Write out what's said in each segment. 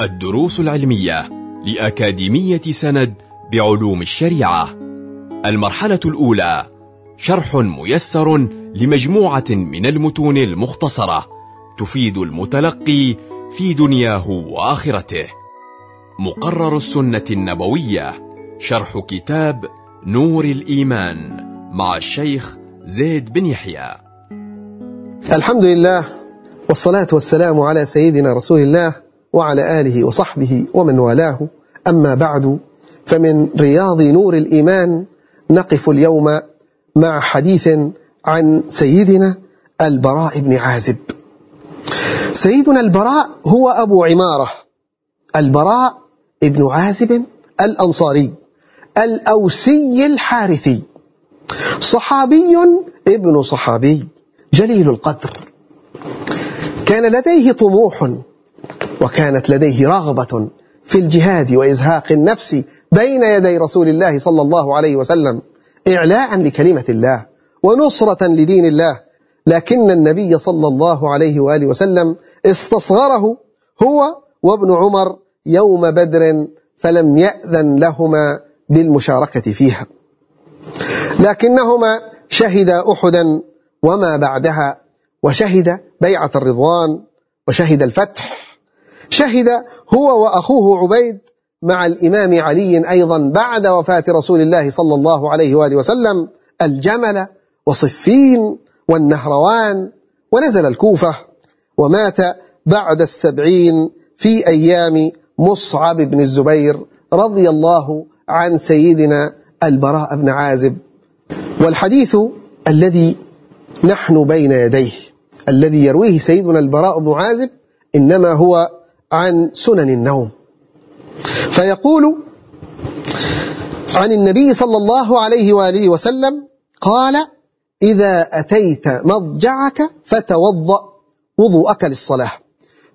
الدروس العلمية لأكاديمية سند بعلوم الشريعة. المرحلة الأولى شرح ميسر لمجموعة من المتون المختصرة تفيد المتلقي في دنياه وآخرته. مقرر السنة النبوية شرح كتاب نور الإيمان مع الشيخ زيد بن يحيى. الحمد لله والصلاة والسلام على سيدنا رسول الله وعلى آله وصحبه ومن والاه. أما بعد فمن رياض نور الإيمان نقف اليوم مع حديث عن سيدنا البراء بن عازب. سيدنا البراء هو أبو عمارة البراء ابن عازب الأنصاري الأوسي الحارثي صحابي ابن صحابي جليل القدر. كان لديه طموح وكانت لديه رغبة في الجهاد وإزهاق النفس بين يدي رسول الله صلى الله عليه وسلم إعلاء لكلمة الله ونصرة لدين الله. لكن النبي صلى الله عليه وآله وسلم استصغره هو وابن عمر يوم بدر فلم يأذن لهما بالمشاركة فيها. لكنهما شهدا أحدا وما بعدها وشهد بيعة الرضوان وشهد الفتح شهد هو وأخوه عبيد مع الإمام علي أيضا بعد وفاة رسول الله صلى الله عليه وآله وسلم الجمل وصفين والنهروان ونزل الكوفة ومات بعد السبعين في أيام مصعب بن الزبير رضي الله عن سيدنا البراء بن عازب. والحديث الذي نحن بين يديه الذي يرويه سيدنا البراء بن عازب إنما هو عن سنن النوم. فيقول عن النبي صلى الله عليه وآله وسلم قال إذا أتيت مضجعك فتوضأ وضوءك للصلاة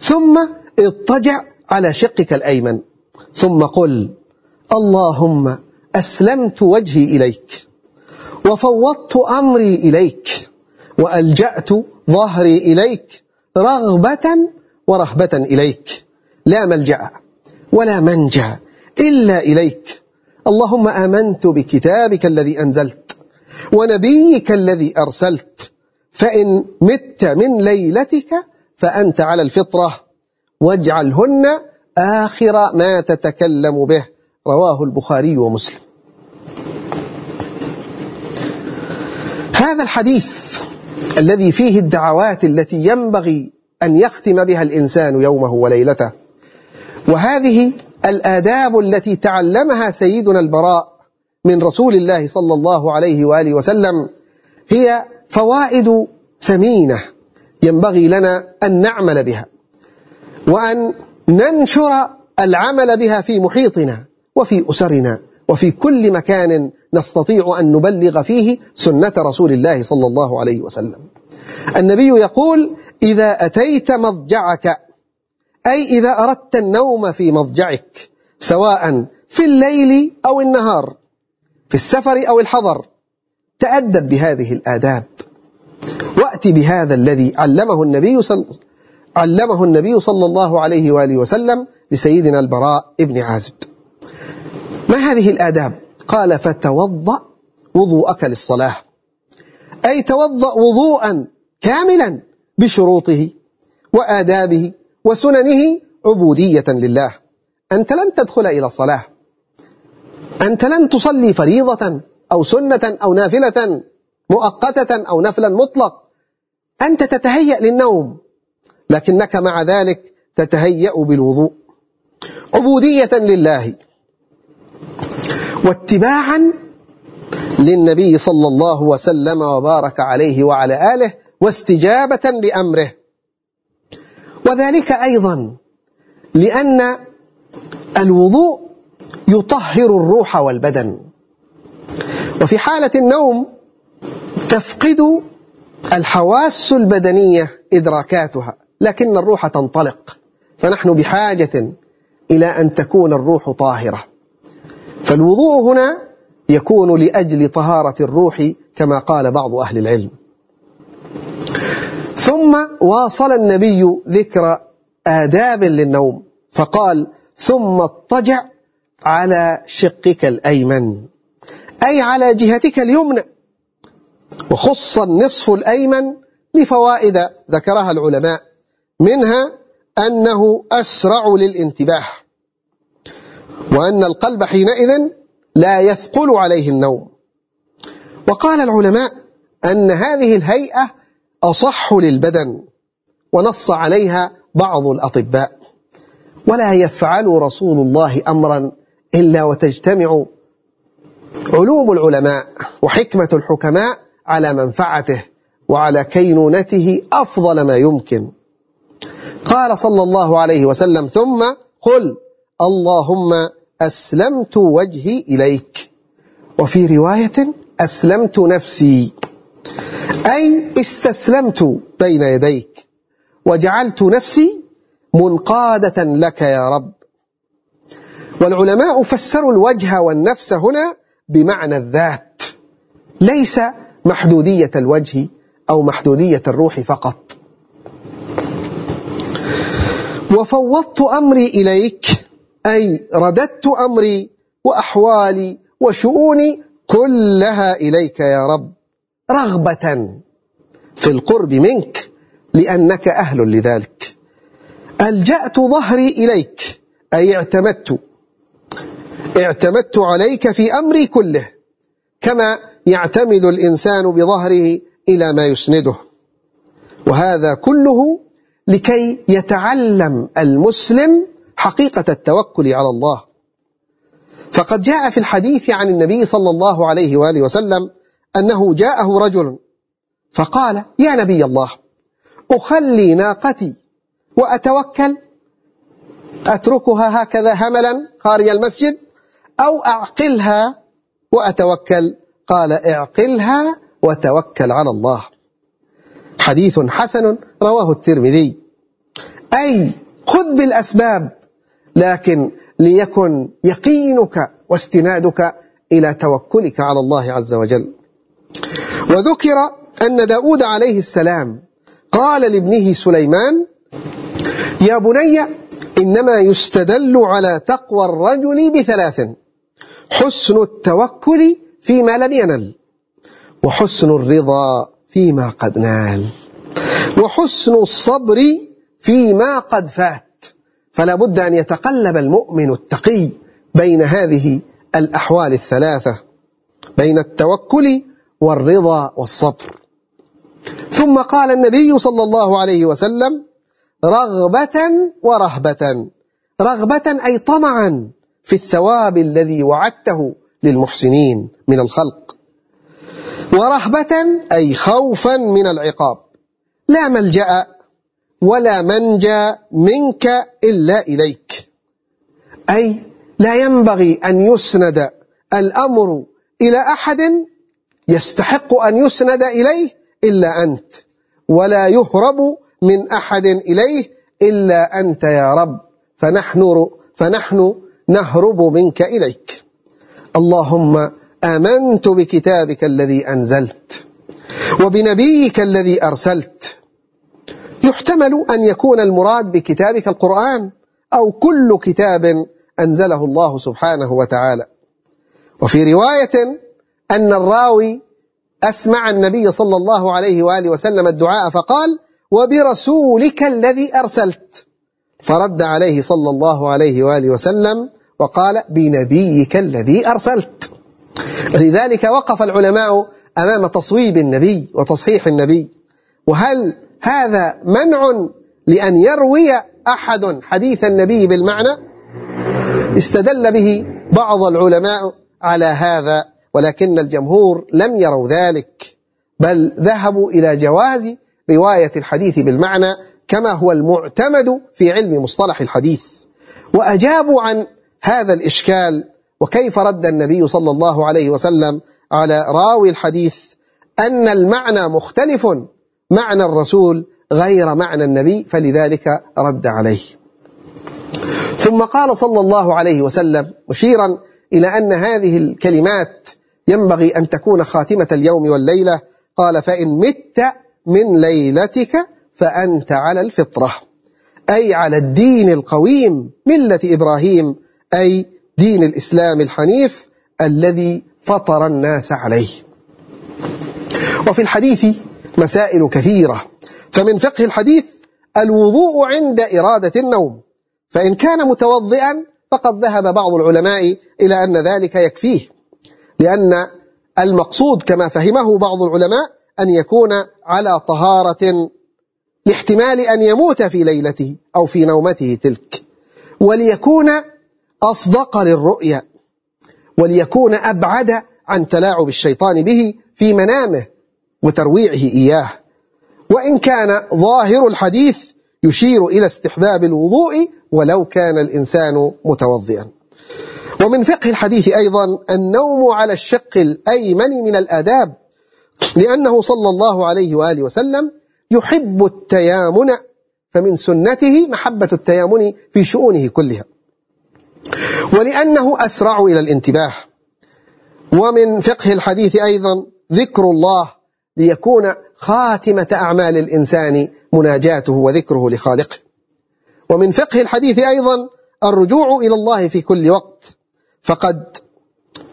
ثم اضطجع على شقك الأيمن ثم قل اللهم أسلمت وجهي إليك وفوضت أمري إليك وألجأت ظهري إليك رغبة ورهبة إليك. لا ملجأ ولا منجأ إلا إليك. اللهم آمنت بكتابك الذي أنزلت ونبيك الذي أرسلت. فإن مت من ليلتك فأنت على الفطرة. واجعلهن آخر ما تتكلم به. رواه البخاري ومسلم. هذا الحديث الذي فيه الدعوات التي ينبغي أن يختم بها الإنسان يومه وليلته. وهذه الآداب التي تعلمها سيدنا البراء من رسول الله صلى الله عليه وآله وسلم هي فوائد ثمينة ينبغي لنا أن نعمل بها وأن ننشر العمل بها في محيطنا وفي أسرنا وفي كل مكان نستطيع أن نبلغ فيه سنة رسول الله صلى الله عليه وسلم. النبي يقول إذا أتيت مضجعك أي إذا أردت النوم في مضجعك سواء في الليل أو النهار في السفر أو الحضر تأدب بهذه الآداب. وأت بهذا الذي علمه النبي صلى علمه النبي صلى الله عليه وآله وسلم لسيدنا البراء ابن عازب. ما هذه الآداب؟ قال فتوضأ وضوءك للصلاة. أي توضأ وضوءا كاملا. بشروطه وآدابه وسننه عبودية لله. أنت لن تدخل إلى الصلاة. أنت لن تصلي فريضة أو سنة أو نافلة مؤقتة أو نفلا مطلق. أنت تتهيأ للنوم لكنك مع ذلك تتهيأ بالوضوء. عبودية لله. واتباعا للنبي صلى الله وسلم وبارك عليه وعلى آله واستجابة لأمره. وذلك أيضا لأن الوضوء يطهر الروح والبدن. وفي حالة النوم تفقد الحواس البدنية إدراكاتها لكن الروح تنطلق. فنحن بحاجة إلى أن تكون الروح طاهرة. فالوضوء هنا يكون لأجل طهارة الروح كما قال بعض أهل العلم. ثم واصل النبي ذكر آداب للنوم فقال ثم اضطجع على شقك الأيمن أي على جهتك اليمنى وخص النصف الأيمن لفوائد ذكرها العلماء منها أنه أسرع للانتباه وأن القلب حينئذ لا يثقل عليه النوم. وقال العلماء أن هذه الهيئة أصح للبدن ونص عليها بعض الأطباء. ولا يفعل رسول الله أمرا إلا وتجتمع علوم العلماء وحكمة الحكماء على منفعته وعلى كينونته أفضل ما يمكن. قال صلى الله عليه وسلم ثم قل اللهم أسلمت وجهي إليك. وفي رواية أسلمت نفسي. أي استسلمت بين يديك وجعلت نفسي منقادة لك يا رب. والعلماء فسروا الوجه والنفس هنا بمعنى الذات ليس محدودية الوجه أو محدودية الروح فقط. وفوضت أمري إليك أي رددت أمري وأحوالي وشؤوني كلها إليك يا رب. رغبة في القرب منك لأنك أهل لذلك. ألجأت ظهري إليك أي اعتمدت. اعتمدت عليك في أمري كله كما يعتمد الإنسان بظهره إلى ما يسنده. وهذا كله لكي يتعلم المسلم حقيقة التوكل على الله. فقد جاء في الحديث عن النبي صلى الله عليه وآله وسلم أنه جاءه رجل فقال يا نبي الله أخلي ناقتي وأتوكل أتركها هكذا هملا خارج المسجد أو أعقلها وأتوكل. قال اعقلها وتوكل على الله. حديث حسن رواه الترمذي. أي خذ بالأسباب لكن ليكن يقينك واستنادك إلى توكلك على الله عز وجل. وذكر أن داود عليه السلام قال لابنه سليمان يا بني إنما يستدل على تقوى الرجل بثلاث حسن التوكل فيما لم ينل وحسن الرضا فيما قد نال وحسن الصبر فيما قد فات فلا بد أن يتقلب المؤمن التقي بين هذه الأحوال الثلاثة بين التوكل والرضا والصبر. ثم قال النبي صلى الله عليه وسلم رغبة ورهبة. رغبة أي طمعا في الثواب الذي وعدته للمحسنين من الخلق. ورهبة أي خوفا من العقاب. لا ملجأ ولا منجى منك إلا إليك. أي لا ينبغي أن يسند الأمر إلى أحد يستحق أن يسند إليه إلا أنت ولا يهرب من أحد إليه إلا أنت يا رب فنحن, فنحن نهرب منك إليك. اللهم آمنت بكتابك الذي أنزلت وبنبيك الذي أرسلت. يحتمل أن يكون المراد بكتابك القرآن أو كل كتاب أنزله الله سبحانه وتعالى. وفي رواية أن الراوي أسمع النبي صلى الله عليه وآله وسلم الدعاء فقال وبرسولك الذي أرسلت. فرد عليه صلى الله عليه وآله وسلم وقال بنبيك الذي أرسلت. لذلك وقف العلماء أمام تصويب النبي وتصحيح النبي. وهل هذا منع لأن يروي أحد حديث النبي بالمعنى؟ استدل به بعض العلماء على هذا ولكن الجمهور لم يروا ذلك بل ذهبوا إلى جواز رواية الحديث بالمعنى كما هو المعتمد في علم مصطلح الحديث. وأجابوا عن هذا الإشكال وكيف رد النبي صلى الله عليه وسلم على راوي الحديث أن المعنى مختلف معنى الرسول غير معنى النبي فلذلك رد عليه. ثم قال صلى الله عليه وسلم مشيرا إلى أن هذه الكلمات ينبغي أن تكون خاتمة اليوم والليلة. قال فإن مت من ليلتك فأنت على الفطرة أي على الدين القويم ملة إبراهيم أي دين الإسلام الحنيف الذي فطر الناس عليه. وفي الحديث مسائل كثيرة فمن فقه الحديث الوضوء عند إرادة النوم فإن كان متوضئا فقد ذهب بعض العلماء إلى أن ذلك يكفيه. لأن المقصود كما فهمه بعض العلماء أن يكون على طهارة لاحتمال أن يموت في ليلته أو في نومته تلك. وليكون أصدق للرؤيا. وليكون أبعد عن تلاعب الشيطان به في منامه وترويعه إياه. وإن كان ظاهر الحديث يشير إلى استحباب الوضوء ولو كان الإنسان متوضئا. ومن فقه الحديث أيضا النوم على الشق الأيمن من الآداب لأنه صلى الله عليه وآله وسلم يحب التيامن فمن سنته محبة التيامن في شؤونه كلها. ولأنه أسرع إلى الانتباه. ومن فقه الحديث أيضا ذكر الله ليكون خاتمة أعمال الإنسان مناجاته وذكره لخالقه. ومن فقه الحديث أيضا الرجوع إلى الله في كل وقت. فقد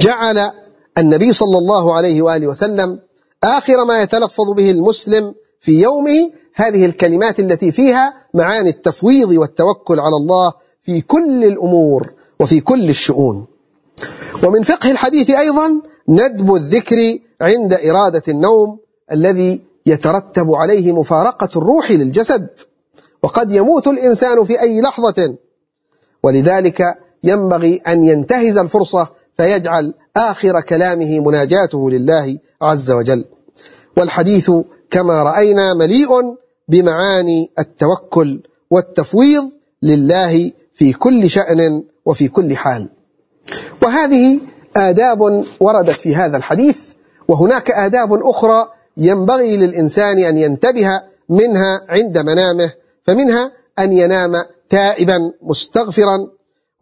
جعل النبي صلى الله عليه وآله وسلم آخر ما يتلفظ به المسلم في يومه هذه الكلمات التي فيها معاني التفويض والتوكل على الله في كل الأمور وفي كل الشؤون. ومن فقه الحديث أيضا ندب الذكر عند إرادة النوم الذي يترتب عليه مفارقة الروح للجسد وقد يموت الإنسان في أي لحظة. ولذلك ينبغي أن ينتهز الفرصة فيجعل آخر كلامه مناجاته لله عز وجل. والحديث كما رأينا مليء بمعاني التوكل والتفويض لله في كل شأن وفي كل حال. وهذه آداب وردت في هذا الحديث وهناك آداب أخرى ينبغي للإنسان أن ينتبه منها عند منامه فمنها أن ينام تائبا مستغفرا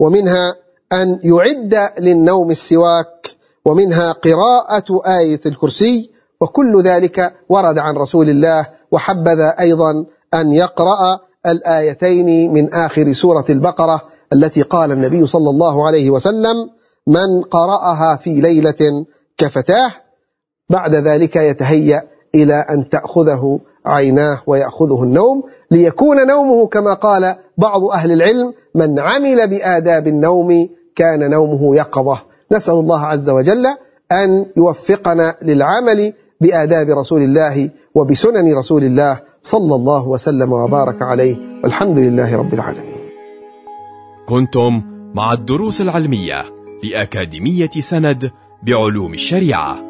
ومنها أن يعد للنوم السواك ومنها قراءة آية الكرسي وكل ذلك ورد عن رسول الله وحبذا أيضا أن يقرأ الآيتين من آخر سورة البقرة التي قال النبي صلى الله عليه وسلم من قرأها في ليلة كفتاه بعد ذلك يتهيأ إلى أن تأخذه عيناه ويأخذه النوم ليكون نومه كما قال بعض أهل العلم من عمل بآداب النوم كان نومه يقظة. نسأل الله عز وجل أن يوفقنا للعمل بآداب رسول الله وبسنن رسول الله صلى الله وسلم وبارك عليه. والحمد لله رب العالمين. كنتم مع الدروس العلمية لأكاديمية سند بعلوم الشريعة.